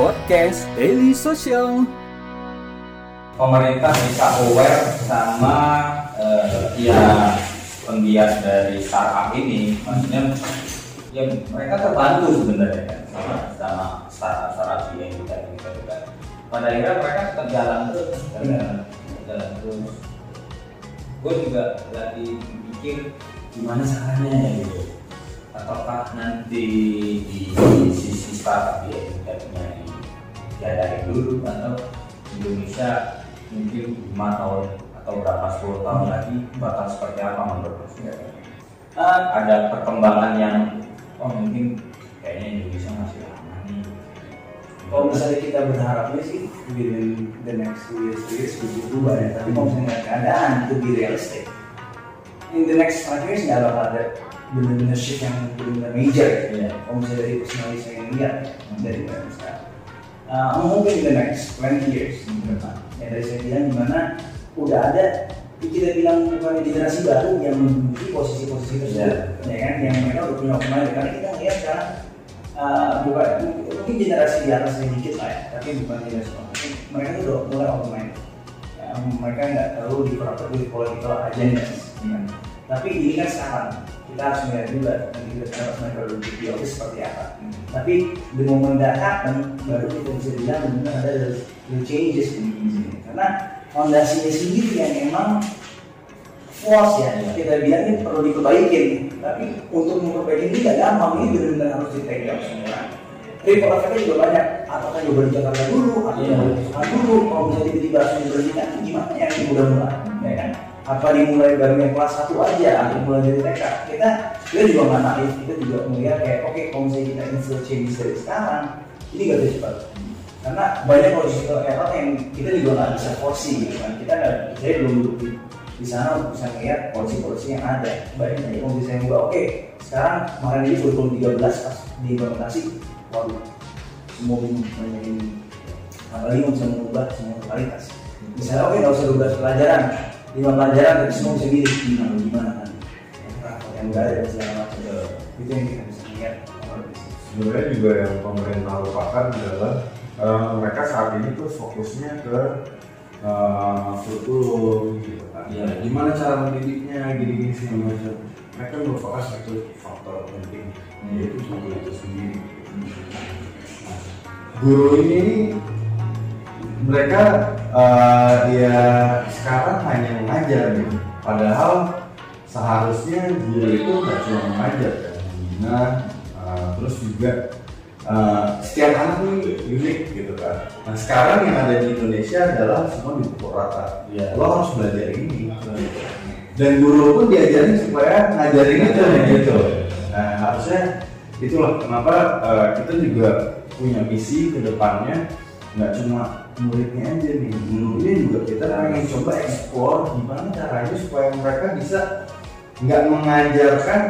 Podcast Daily Social. pemerintah bisa aware sama eh, ya penggiat dari startup ini. Maksudnya ya mereka terbantu sebenarnya kan sama sama startup startup yang kita kita juga pada akhirnya mereka tetap jalan terus kan jalan terus. Gue juga lagi mikir gimana caranya ya gitu? Ataukah nanti di sisi startup ya diadain dulu atau Indonesia mungkin lima tahun atau berapa sepuluh tahun lagi bakal seperti apa menurut Mas? Eh, ada perkembangan yang oh mungkin kayaknya Indonesia masih lama nih. kalau misalnya kita berharapnya sih within the next two years, three years berubah ya tapi kalau misalnya keadaan itu be realistic in the next five years nggak bakal ada benar-benar shift yang benar-benar major Iya. kalau misalnya dari personally saya lihat dari dari sekarang Uh, mungkin in the next 20 years ke depan. Ya dari saya bilang di mana udah ada kita bilang bukan generasi baru yang menduduki posisi-posisi tersebut ya. kan? Yang mereka udah punya pemain karena kita lihat sekarang uh, bukan mungkin generasi di atas sedikit lah ya tapi bukan generasi. Mungkin mereka tuh udah mulai open ya, mereka nggak terlalu di with political agendas ya kan? tapi ini kan sekarang kita harus melihat juga udah di office seperti apa. Tapi the moment that happen baru kita bisa bilang benar ada real changes di sini karena fondasinya sendiri yang memang force ya kita bilang ini perlu diperbaikin tapi untuk memperbaiki ini tidak gampang ini benar-benar harus dipegang semua Report efeknya juga banyak. Apakah coba di Jakarta dulu atau Iya. di Tuhan dulu? Kalau misalnya tiba-tiba harus diberhentikan gimana? Ya ini mudah-mudahan apa dimulai dari yang kelas 1 aja atau mulai dari TK. Kita kita juga nggak kita juga melihat kayak oke kalau misalnya kita instill changes dari sekarang ini gak bisa cepat. Karena banyak political error yang kita juga nggak bisa forcing gitu kan. Kita nggak saya belum duduk di, sana untuk bisa melihat polisi-polisi yang ada. Banyak aja kalau bisa yang oke sekarang kemarin ini kurikulum 13 pas diimplementasi waduh semua bingung banyak ini apalagi bisa mengubah semua totalitas misalnya oke nggak usah 12 pelajaran lima pelajaran tapi semua bisa milih gimana gimana kan yang enggak ada dan segala macam itu yang kita bisa lihat sebenarnya juga yang pemerintah lupakan adalah eh, mereka saat ini tuh fokusnya ke uh, kurikulum gitu kan. Iya. Gimana cara mendidiknya, gini-gini segala macam. Mereka melupakan satu faktor penting yaitu guru itu sendiri. Nah, Guru ini mereka eh, ya sekarang hanya mengajar gitu. Padahal seharusnya guru itu nggak cuma mengajar kan, eh, terus juga eh, setiap anak ini unik gitu kan. Nah sekarang yang ada di Indonesia adalah semua dipukul rata. Iya. Lo harus belajar ini. Dan guru pun diajarin supaya ngajarin itu gitu. Nah harusnya itulah kenapa eh, kita juga punya misi ke depannya nggak cuma muridnya aja nih. Gurunya juga kita pengen coba explore gimana caranya supaya mereka bisa nggak mengajarkan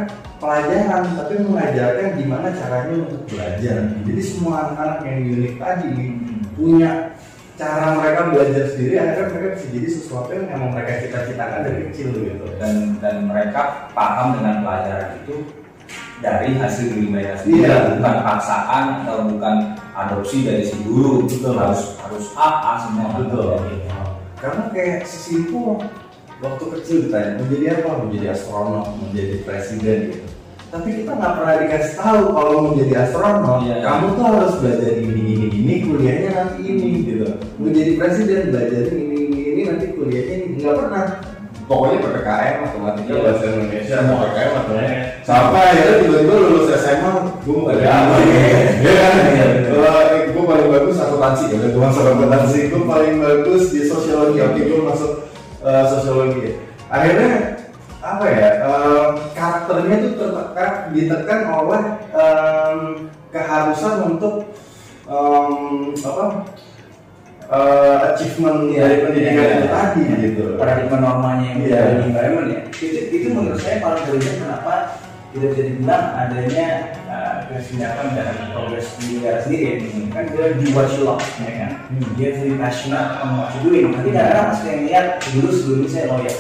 pelajaran tapi mengajarkan gimana caranya untuk belajar. Jadi semua anak-anak yang unik tadi nih, punya cara mereka belajar sendiri akhirnya mereka bisa jadi sesuatu yang emang mereka cita-citakan dari kecil gitu. Dan dan mereka paham dengan pelajaran itu dari hasil diri mereka sendiri Iya. bukan paksaan atau bukan adopsi dari si guru Betul. harus harus A A semua Betul. Gitu. karena kayak sesimpel waktu kecil ditanya mau jadi apa mau jadi astronot mau jadi presiden gitu tapi kita nggak pernah dikasih tahu kalau mau jadi astronot Iya. kamu tuh harus belajar ini ini ini kuliahnya nanti ini gitu mau jadi presiden belajar ini ini ini nanti kuliahnya ini nggak pernah pokoknya ppkm matematika Iya. bahasa Indonesia. Semua. ppkm matematika sampai akhirnya tiba-tiba lulus SMA gue mau jadi. apa ya kan? Iya. Kalau gue paling bagus akuntansi ya udah gue masuk akuntansi gue paling bagus di sosiologi. Oke gue masuk eh, sosiologi. Akhirnya apa ya em, karakternya tuh tertekan ditekan oleh keharusan untuk apa eh, achievement Iya, dari pendidikan iya. itu tadi gitu. Paradigma normanya yang Iya. ada di environment ya. Itu itu menurut saya paling berbeda kenapa tidak bisa dibilang adanya uh, kesenjangan dan progres di negara sendiri kan dia do what you love ya kan. Dia very passionate on what you doing. Tapi kadang-kadang pas saya lihat dulu sebelum saya lawyer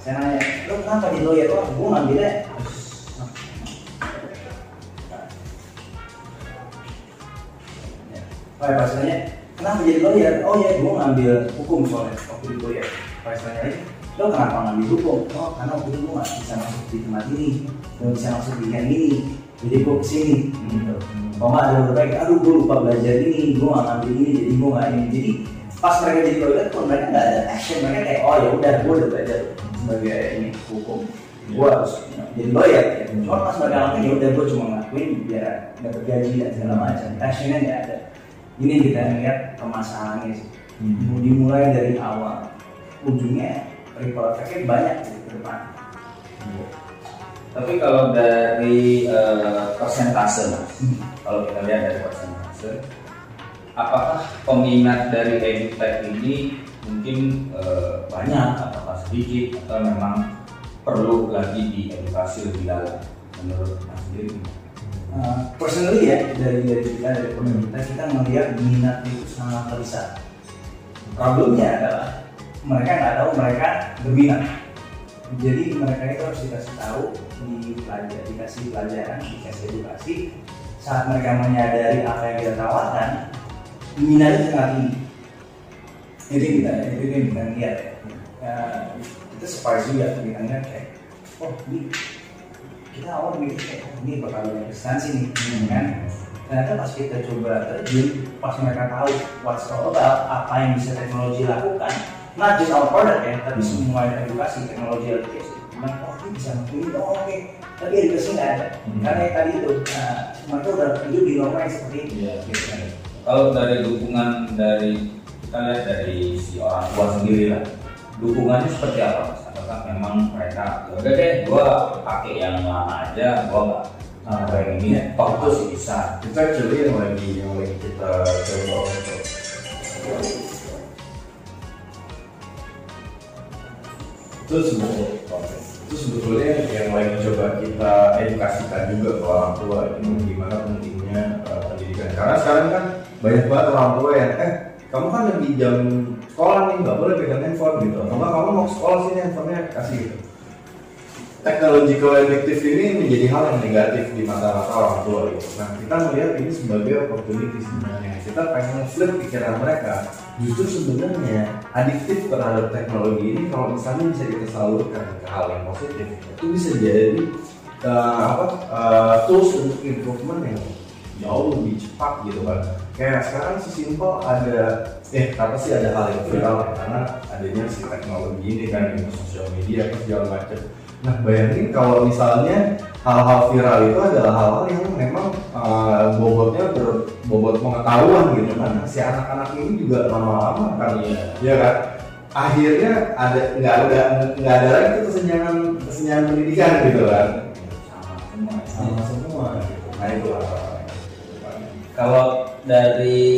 saya nanya lo kenapa di lawyer? Oh gue ngambilnya Kayak pas nanya, kenapa jadi lawyer? Oh ya, gue ngambil hukum soalnya waktu di kuliah. Pas lagi, lo kenapa ngambil hukum? Oh karena waktu itu gue gak bisa masuk di tempat ini, gak bisa masuk di yang ini, jadi gue ke sini. Gitu. Kalau nggak ada kayak, aduh gue lupa belajar ini, gue gak ngambil ini, jadi gue gak ini. Jadi pas mereka jadi lawyer pun mereka nggak ada action, mereka kayak, oh ya udah, gue udah belajar sebagai ini hukum. Gue harus jadi lawyer. Ya. Cuma pas mereka ngelakuin ya udah gue cuma ngelakuin biar dapat gaji dan segala macam. Actionnya nggak ada. Ini kita lihat permasalahannya sih. Hmm. Dimulai dari awal, ujungnya ripple effect banyak gitu ke depan. Tapi kalau dari eh, persentase mas, kalau kita lihat dari persentase, apakah peminat dari edutech ini mungkin eh, banyak ataukah sedikit atau memang perlu lagi diedukasi lebih dalam menurut mas sendiri? Uh, personally ya dari dari kita dari produk kita melihat minat itu sangat besar. Problemnya adalah mereka nggak tahu mereka berminat. Jadi mereka itu harus dikasih tahu di pelajar, dikasih pelajaran, dikasih edukasi. Saat mereka menyadari apa yang kita tawarkan, minatnya sangat tinggi. Itu kita, itu yang kita lihat ya. Kita surprise juga kita lihat kayak, oh ini kita awal mikir oh, ini bakal distansi nih hmm. kan ternyata pas kita coba terjun pas mereka tahu what's all about apa yang bisa teknologi lakukan not just our product ya tapi Hmm. semua edukasi teknologi education mereka oh ini bisa ngelakuin ini oh, oke tapi edukasi nggak ada Hmm. karena yang tadi itu nah, mereka udah hidup di norma seperti itu Iya. gitu. Kalau dari dukungan dari kita lihat dari si orang tua sendiri lah, dukungannya seperti apa mas? Memang mereka "Ya udah deh, gua pakai yang lama aja, gua nggak nggak yang ini, toh itu sih bisa. Itu actually yang lagi yang lagi kita coba untuk itu sebetulnya itu sebetulnya yang lagi coba kita edukasikan juga ke orang tua gitu, gimana pentingnya uh, pendidikan karena sekarang kan banyak banget orang tua yang eh kamu kan lagi jam sekolah nih nggak boleh pegang handphone gitu atau kamu mau sekolah sini handphonenya kasih gitu technological addictive ini menjadi hal yang negatif di mata-mata orang tua gitu. Nah kita melihat ini sebagai opportunity sebenarnya. Kita pengen flip pikiran mereka. Justru sebenarnya adiktif terhadap teknologi ini kalau misalnya bisa kita salurkan ke hal yang positif, itu bisa jadi uh, apa uh, tools untuk improvement yang jauh lebih cepat gitu kan. Kayak sekarang sesimpel ada eh apa sih ada hal yang viral ya karena adanya si teknologi ini kan di sosial media apa segala macam. Nah bayangin kalau misalnya hal-hal viral itu adalah hal-hal yang memang uh, bobotnya berbobot pengetahuan gitu kan. Si anak-anak ini juga lama-lama kan, Iya. ya kan. Akhirnya ada nggak ada nggak ada lagi kesenjangan kesenjangan pendidikan gitu kan. Sama semua. Sama semua gitu. Nah itu yang Kalau dari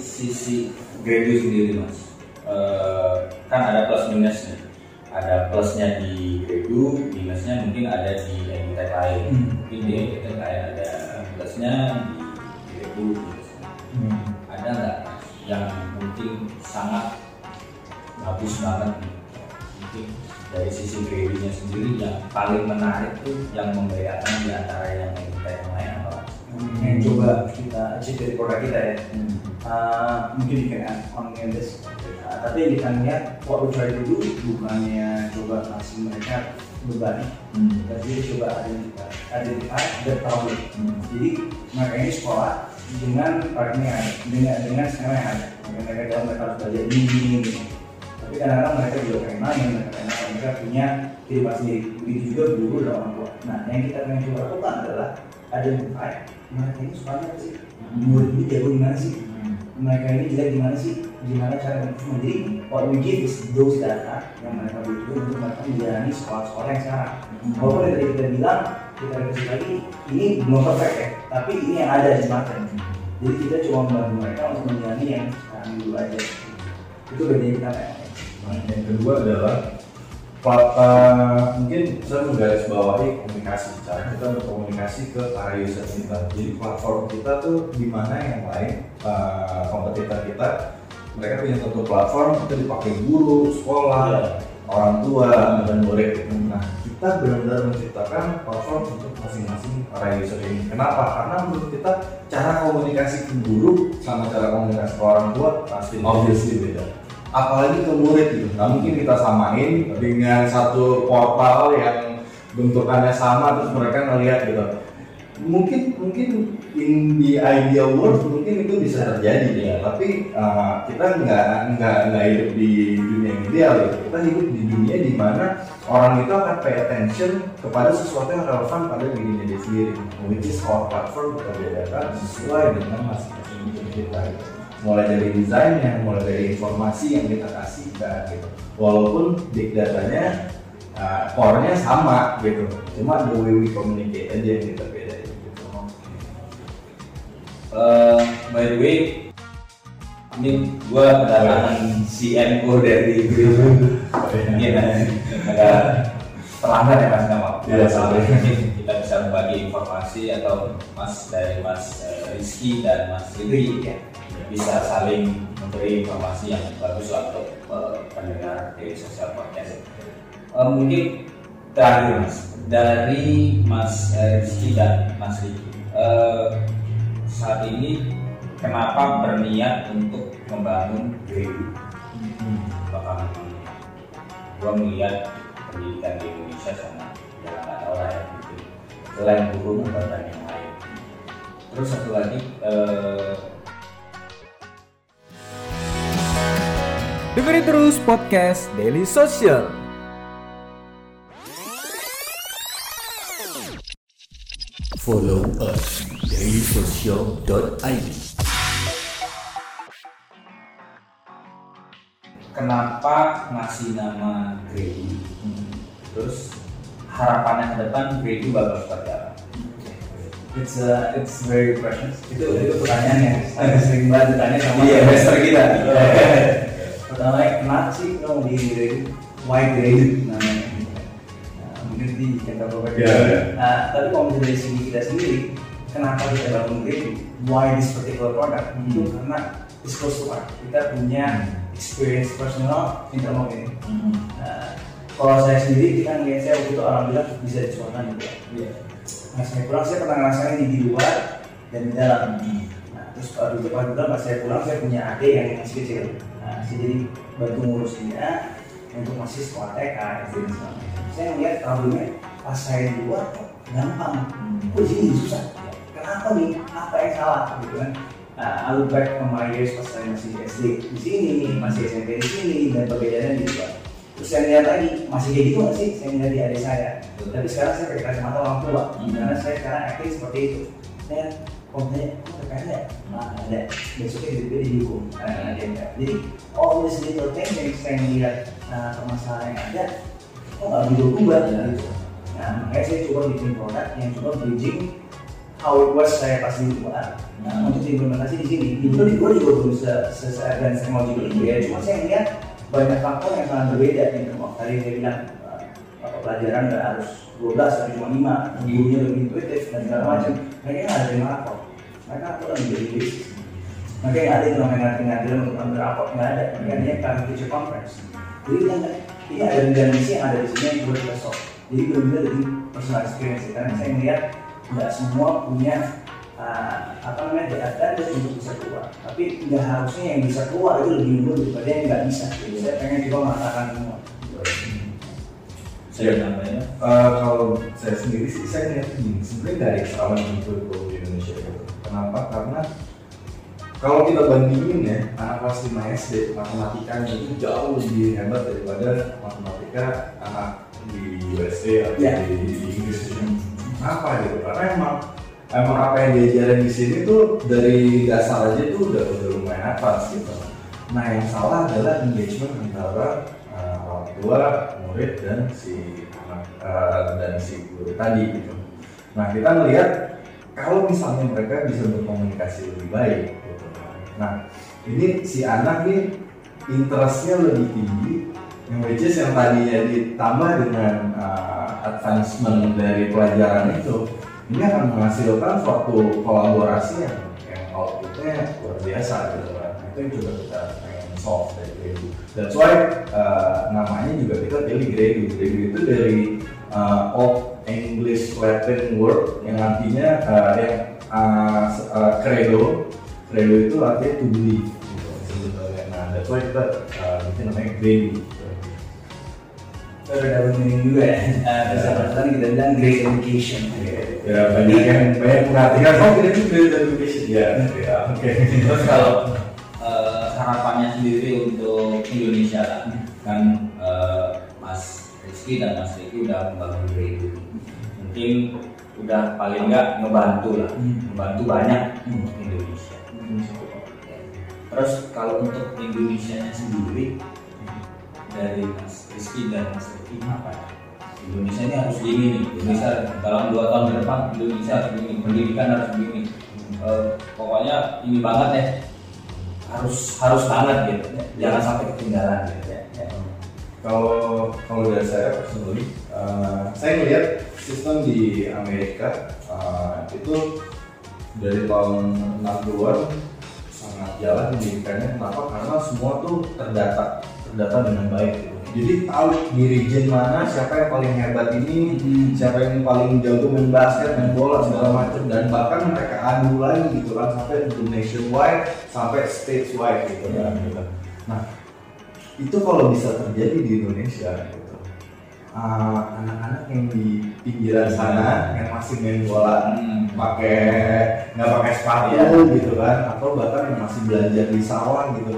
sisi Gredu sendiri mas, eh, kan ada plus minusnya. Ada plusnya di Gredu, minusnya mungkin ada di edutech lain. Hmm. Mungkin di edutech lain ada plusnya, di Gredu minusnya. Ada nggak yang mungkin sangat bagus banget nih? Mungkin dari sisi Gredunya sendiri yang paling menarik tuh yang membedakan di antara yang? Yang coba kita achieve dari produk kita ya. Hmm. Uh, mungkin you can add on in this Uh, tapi yang kita lihat what we try to do bukannya coba ngasih mereka beban. Hmm. tapi coba identify identify the problem. Hmm. jadi mereka ini sekolah dengan partner yang ada dengan dengan skema yang ada mereka mereka tahu mereka harus belajar ini ini ini. Tapi kadang-kadang mereka juga pengen main mereka pengen mereka punya kehidupan sendiri. Begitu juga guru dan orang tua. Nah yang kita pengen coba lakukan adalah identify mereka ini sukanya apa sih? Murid ini jago di mana sih? Mereka ini jelek gimana sih? Gimana cara improvement jadi what we give is those data yang mereka butuhkan untuk mereka menjalani sekolah-sekolah yang sekarang. Walaupun yang tadi kita bilang kita revisi lagi ini belum perfect ya tapi ini yang ada di market jadi kita cuma membantu mereka untuk menjalani yang sekarang dulu aja. Itu bedanya kita kayak yang kedua adalah eh, mungkin saya menggarisbawahi komunikasi cara kita berkomunikasi ke para user kita jadi platform kita tuh di mana yang lain eh, kompetitor kita mereka punya satu platform itu dipakai guru sekolah Iya. orang tua dan murid. Nah kita benar-benar menciptakan platform untuk masing-masing para user ini. Kenapa? Karena menurut kita cara komunikasi ke guru sama cara komunikasi ke orang tua pasti obviously beda. Apalagi ke murid gitu. Nah mungkin kita samain dengan satu portal yang bentukannya sama terus mereka ngelihat gitu mungkin mungkin in the ideal world mungkin itu bisa terjadi ya tapi uh, kita nggak nggak nggak hidup di dunia yang ideal gitu. kita hidup di dunia di mana orang itu akan pay attention kepada sesuatu yang relevan pada dirinya sendiri which is our platform kita bedakan sesuai dengan masing-masing kita gitu. Mulai dari desainnya mulai dari informasi yang kita kasih gitu. Walaupun big datanya uh, core-nya sama gitu. Cuma the way we communicate aja yang kita beda Uh, by the way, ini gua kedatangan CMO dari Mungkin ada pelanggan ya mas nama. Iya, Mungkin kita bisa berbagi informasi atau mas dari mas eh, Rizky dan mas Riri ya, bisa saling memberi informasi yang bagus untuk eh, pendengar dari sosial podcast. Eh, mungkin terakhir mas dari mas Rizky dan mas Riri. eh, saat ini kenapa berniat untuk membangun GRIU? Apakah memang gua melihat pendidikan di Indonesia nggak tahu lah ya gitu. Selain guru dan yang lain. Terus satu lagi Dengerin terus podcast Daily Social. Follow us dailysocial.id. kenapa ngasih nama GRIU? Terus harapannya ke depan GRIU bakal seperti apa? It's a, it's very questions. Itu itu pertanyaan yang sering banget ditanya sama Iya, investor kita. Pertama, kenapa sih di? Why grade namanya? Nah, mungkin di kita coba. Iya, iya. Nah, tapi kalau misalnya dari segi kita sendiri, kenapa kita bangun grade? Why this particular product? Itu karena it's close to heart. Kita punya experience personal in terms of ini. Nah, kalau saya sendiri, kita ngeliat saya waktu itu alhamdulillah bisa dicuakan juga. Iya. Nah, saya pulang saya pernah ngerasain di luar dan di dalam. Nah, terus pada waktu pas pulang pas saya pulang saya punya adik yang masih kecil. Nah, saya jadi bantu ngurus dia untuk masih sekolah TK, SD dan. Saya ngeliat problemnya pas saya di luar kok gampang, kok jadi susah. Kenapa nih? Apa yang salah? Gitu kan? Nah, I look back on my years pas saya masih SD di sini, masih SMP di sini, dan perbedaannya di luar. Terus saya lihat lagi, masih kayak gitu nggak sih? Saya lihat di adik saya. Tapi sekarang saya pakai kacamata orang tua, karena saya sekarang acting seperti itu. Saya terkait ada? Nah, ada. Besoknya tiba-tiba dihukum. Yang enggak. Jadi, all this little thing yang saya melihat nah, permasalahan yang ada, kok nggak berubah gitu. Nah, makanya saya coba bikin produk yang coba bridging how it was saya pas di luar. Nah, untuk diimplementasi di sini, luar di luar juga belum se- se se advance teknologi itu ya. Cuma saya lihat banyak faktor yang sangat berbeda. Kalau tadi saya bilang uh, pelajaran nggak harus 12 tapi cuma 5 gurunya lebih intuitif dan segala macam. Mereka nggak ada yang lapor. Mereka tuh lagi jadi. Mereka nggak ada yang namanya pengadilan untuk ambil rapor nggak ada. Mereka hanya kami teacher conference. Jadi kita nggak ini ada dan misi yang ada di sini yang buat solve. Jadi benar-benar dari personal experience karena saya melihat nggak semua punya uh, apa namanya advantage untuk bisa keluar tapi nggak harusnya yang bisa keluar itu lebih unggul daripada yang nggak bisa jadi saya pengen coba mengatakan semua Saya namanya Uh, kalau saya sendiri sih saya lihat gini sebenarnya dari awal itu di Indonesia. Kenapa? Karena kalau kita bandingin ya anak kelas 5 SD matematikanya itu jauh lebih hebat daripada matematika anak di USA atau Ya. di, di Inggris gitu. Kenapa gitu? Karena emang emang apa yang diajarin di sini tuh dari dasar aja tuh udah udah lumayan atas gitu. Nah yang salah adalah engagement antara uh, orang tua, murid dan si anak uh, dan si guru tadi gitu. Nah kita melihat kalau misalnya mereka bisa berkomunikasi lebih baik gitu. Nah ini si anak nih interestnya lebih tinggi yang which is yang tadinya ditambah dengan uh, advancement dari pelajaran itu ini akan menghasilkan suatu kolaborasi yang yang outputnya luar biasa gitu kan Nah, itu yang coba kita pengen soft dari Gredu. That's why uh, namanya juga kita pilih Gredu. Gredu itu dari uh, English Latin word yang artinya uh, yang uh, uh, credo. Credo itu artinya to believe gitu sebetulnya. Nah, that's why kita uh, bikin namanya Gredu. Udah dapat meaning juga ya. Uh, bahasa bahasa kita bilang great education. Ya banyak yang banyak perhatikan. Oh, kita itu Great Education. Ya, ya, oke. Terus kalau harapannya sendiri untuk Indonesia kan eh, Mas Rizky dan Mas Riki udah membangun Gredu. Mungkin udah paling nggak ngebantu lah, membantu banyak untuk Indonesia. Terus kalau untuk Indonesia sendiri dari Mas Rizky dan Mas Riki apa? Indonesia ini harus gini nih, Indonesia dalam dua tahun ke depan Indonesia harus begini, pendidikan harus begini. Eh, pokoknya ini banget ya, harus harus banget gitu, jangan sampai ketinggalan gitu ya. ya. Kalau kalau dari saya personally, uh, saya melihat sistem di Amerika uh, itu dari tahun 60-an sangat jalan pendidikannya. Kenapa? Karena semua tuh terdata, terdata dengan baik. Gitu. Jadi tahu di region mana siapa yang paling hebat ini, siapa yang paling jago main basket, main bola segala macam dan bahkan mereka adu lagi gitu kan sampai nationwide sampai statewide gitu kan. gitu. Nah itu kalau bisa terjadi di Indonesia gitu Ah, anak-anak yang di pinggiran sana yang masih main bola Hmm. pakai nggak pakai sepatu Iya. gitu kan atau bahkan yang masih belajar di sawah gitu.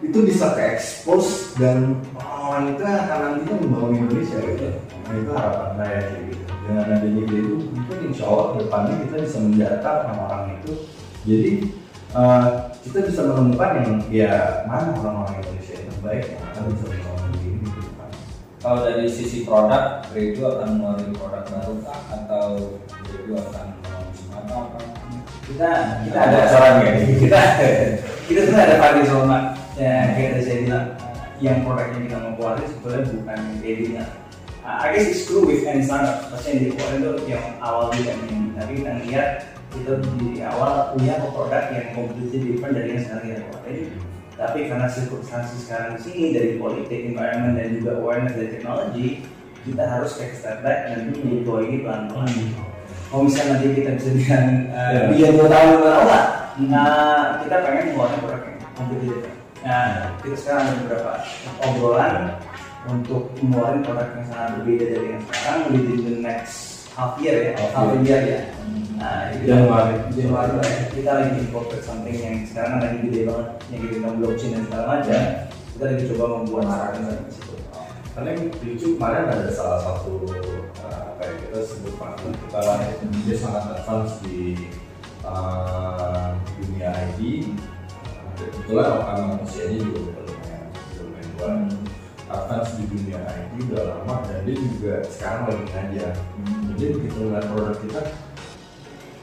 Itu bisa ke expose dan orang itu akan nantinya membangun Indonesia gitu. Nah, itu harapan saya kayak gitu. Dengan adanya itu mungkin insya Allah depannya kita bisa mendata orang-orang itu. Jadi eh, kita bisa menemukan yang ya mana orang-orang Indonesia yang terbaik yang akan bisa membangun Kalau dari sisi produk, Gredu akan mengeluarkan produk baru kah? atau Gredu akan melaunching apa apa? Kita kita Ada ada sarannya? kita kita tuh ada zona ya kayak tadi saya bilang yang produk yang kita mau keluarin sebetulnya bukan yang Gredunya. Uh, I guess it's true with any startup, pasti yang dikeluarin tuh yang awal juga ini. Tapi kita lihat kita di awal punya produk yang completely different dari yang sekarang kita keluarin. Tapi karena sirkulasi sekarang di sini dari politik, environment dan juga awareness dari teknologi, kita harus take step back dan menyesuaikan ini pelan-pelan. Kalau misalnya nanti kita bisa bilang Ya. biar dua tahun dua tahun lah, nah kita pengen mengeluarkan produk yang different. Nah, kita sekarang ada beberapa obrolan untuk mengeluarkan produk yang sangat berbeda dari yang sekarang within the next half year ya, Half year. year ya. Itu Januari. Januari lah ya. kita lagi incorporate something yang sekarang lagi gede banget yang kita bilang blockchain dan segala macam. Kita lagi coba membuat sarana di situ. karena yang lucu kemarin ada salah satu uh, kayak kita sebut partner kita lah dia sangat advance di uh, dunia IT kebetulan orang usianya juga lumayan lumayan tua advance di dunia IT udah lama dan dia juga sekarang lagi ngajar jadi begitu ngeliat produk kita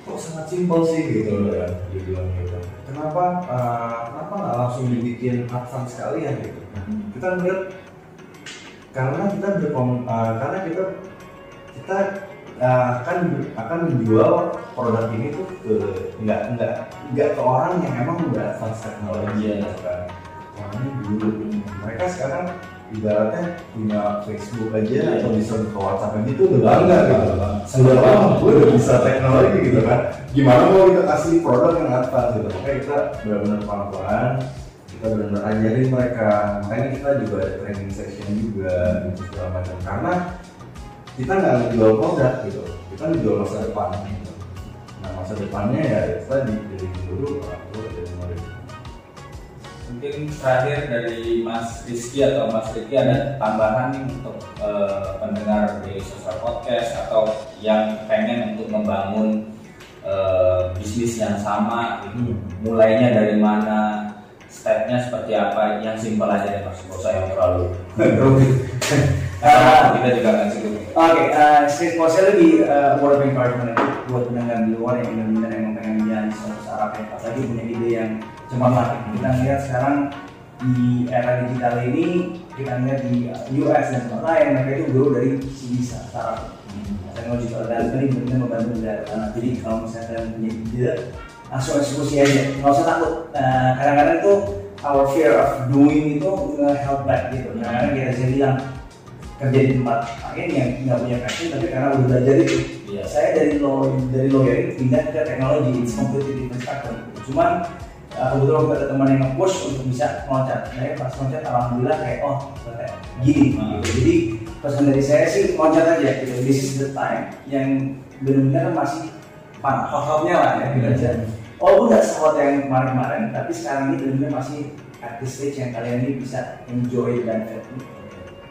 kok sangat simpel sih gitu. Kan dia bilang gitu. Kenapa uh, kenapa nggak langsung dibikin advance sekalian gitu? Kita melihat karena kita berkom uh, karena kita kita uh, akan akan menjual produk ini tuh ke nggak nggak nggak ke orang yang emang udah advance teknologi ya kan. Orangnya dulu. Mereka sekarang ibaratnya punya Facebook aja atau bisa buka WhatsApp aja itu udah bangga gitu. Sudah lama gue udah bisa teknologi gitu kan. Gimana mau kita kasih produk yang advance gitu? Makanya kita benar-benar pelan-pelan kita benar-benar ajarin mereka. Makanya kita juga ada training session juga gitu segala macam. Karena kita nggak menjual produk gitu. Kita menjual masa depan gitu. nah masa depannya ya itu tadi dari dulu orang Mungkin terakhir dari Mas Rizky atau Mas Riki ada tambahan nih untuk eh, pendengar di social podcast atau yang pengen untuk membangun eh, bisnis yang sama gitu. mulainya dari mana stepnya seperti apa yang simpel aja deh mas. Gak usah yang terlalu rumit. Kita juga nggak cukup. Oke, uh, street saya lebih uh, word of encouragement buat pendengar di luar yang benar-benar emang pengen jalan suatu startup yang lagi punya ide yang cemerlang. Kita lihat sekarang di era digital ini, kita lihat di US dan tempat lain, mereka itu grow dari bisa startup. Teknologi dan ini benar-benar membantu negara. Nah, jadi kalau misalnya kalian punya ide, langsung eksekusi aja, nggak usah takut. Nah, kadang-kadang tuh our fear of doing itu nge-help back gitu. Nah, karena kita saya bilang kerja di tempat lain yang nggak punya passion tapi karena udah belajar itu. Iya. Saya dari law dari lawyer pindah ke teknologi, it's completely different. Cuman uh, kebetulan kita ada teman yang nge-push untuk bisa loncat. Saya pas loncat alhamdulillah kayak oh kayak gini. Hmm. Gitu. Jadi pesan dari saya sih loncat aja gitu. This is the time yang benar-benar masih fun, hot-hotnya lah ya gitu aja. Walaupun nggak sekuat yang kemarin-kemarin, tapi sekarang ini benar-benar masih at the stage yang kalian ini bisa enjoy dan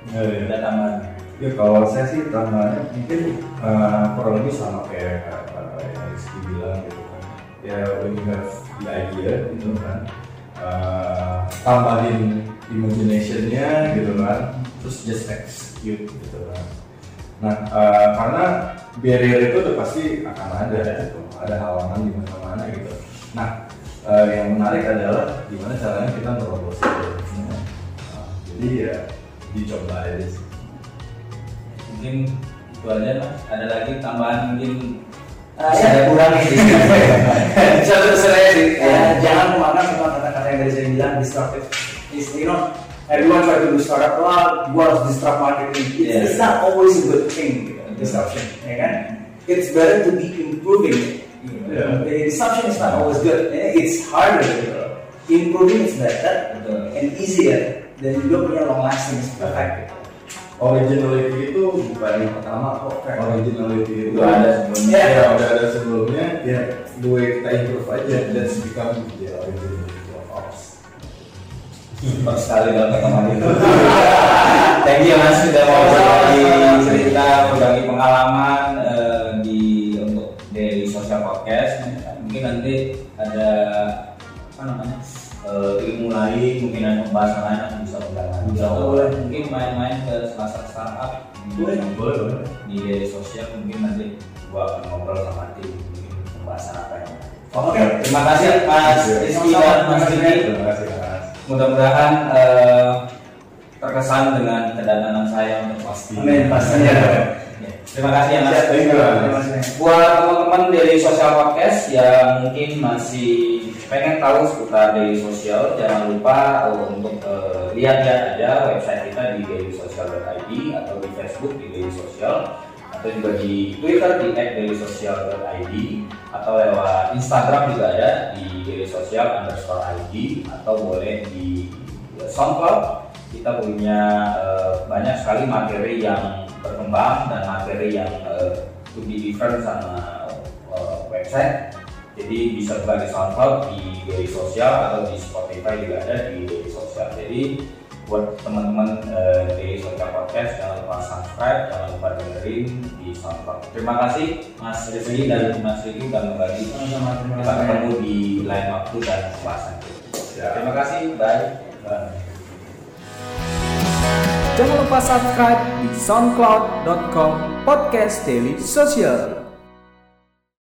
Ya, ya. Ada tambahan. Ya kalau saya sih tambahannya mungkin eh, kurang lebih sama kayak uh, yang Rizky bilang gitu. Ya when you have the idea gitu kan, eh, tambahin imaginationnya gitu kan, terus just execute gitu kan. Nah eh, karena barrier itu udah pasti akan ada gitu, ada halangan di mana-mana gitu. Nah eh, yang menarik adalah gimana caranya kita merobos itu. Nah, jadi ya dicoba aja sih. Mungkin itu aja mas. Ada lagi tambahan mungkin Uh, bisa ada kurang sih. Satu saya sih, ya, jangan kemakan sama kata-kata yang dari saya bilang disruptive. Is, you know, everyone try to do startup, wah, gua harus disrupt marketing. It's, Yeah. it's not always a good thing, gitu, disruption, ya kan? It's better to be improving. Yeah. Disruption is not always good. It's harder. Gitu. Improving is better Betul. and easier dan juga punya long lasting effect. Gitu. Originality itu bukan yang pertama kok originality itu Itu ada sebelumnya. ya udah ada sebelumnya. Ya the way kita improve aja that's become the originality of us Super sekali dalam pertemuan itu. Thank you mas. Sudah mau berbagi cerita, berbagi pengalaman eh, di untuk dari sosial podcast. Mungkin nanti ada apa namanya eh, ilmu lain, mungkin ada pembahasan lain yang bisa undang Atau Boleh. mungkin main-main ke salah satu startup di, Boleh. boleh boleh di media sosial. Mungkin nanti gua akan ngobrol sama tim mungkin pembahasan apa yang. Oke. Terima kasih Mas Rizky dan Mas Didi terima kasih mas mudah-mudahan eh, terkesan dengan kedatangan saya untuk pasti. Amin, pastinya. Ya, Terima kasih ya Mas. Mas. Buat teman-teman dari Sosial Podcast yang mungkin masih pengen tahu seputar daily sosial, jangan lupa eh, untuk eh, lihat-lihat aja website kita di dailysocial.id atau di Facebook di Daily Social atau juga di Twitter di @dailysocial.id atau lewat Instagram juga ada di dailysocial underscore id atau boleh di SoundCloud kita punya eh, banyak sekali materi yang berkembang dan materi yang eh, to be different sama eh, website. Jadi bisa buka di SoundCloud di Daily Sosial atau di Spotify juga ada di Daily Sosial jadi buat teman-teman eh, Daily Sosial Podcast jangan lupa subscribe jangan lupa dengerin di SoundCloud. Terima kasih Mas Rizky dan Mas Riki Sama-sama, terima kita ketemu di lain waktu dan pembahasan terima kasih bye, bye. Jangan lupa subscribe di soundcloud.com podcast daily social.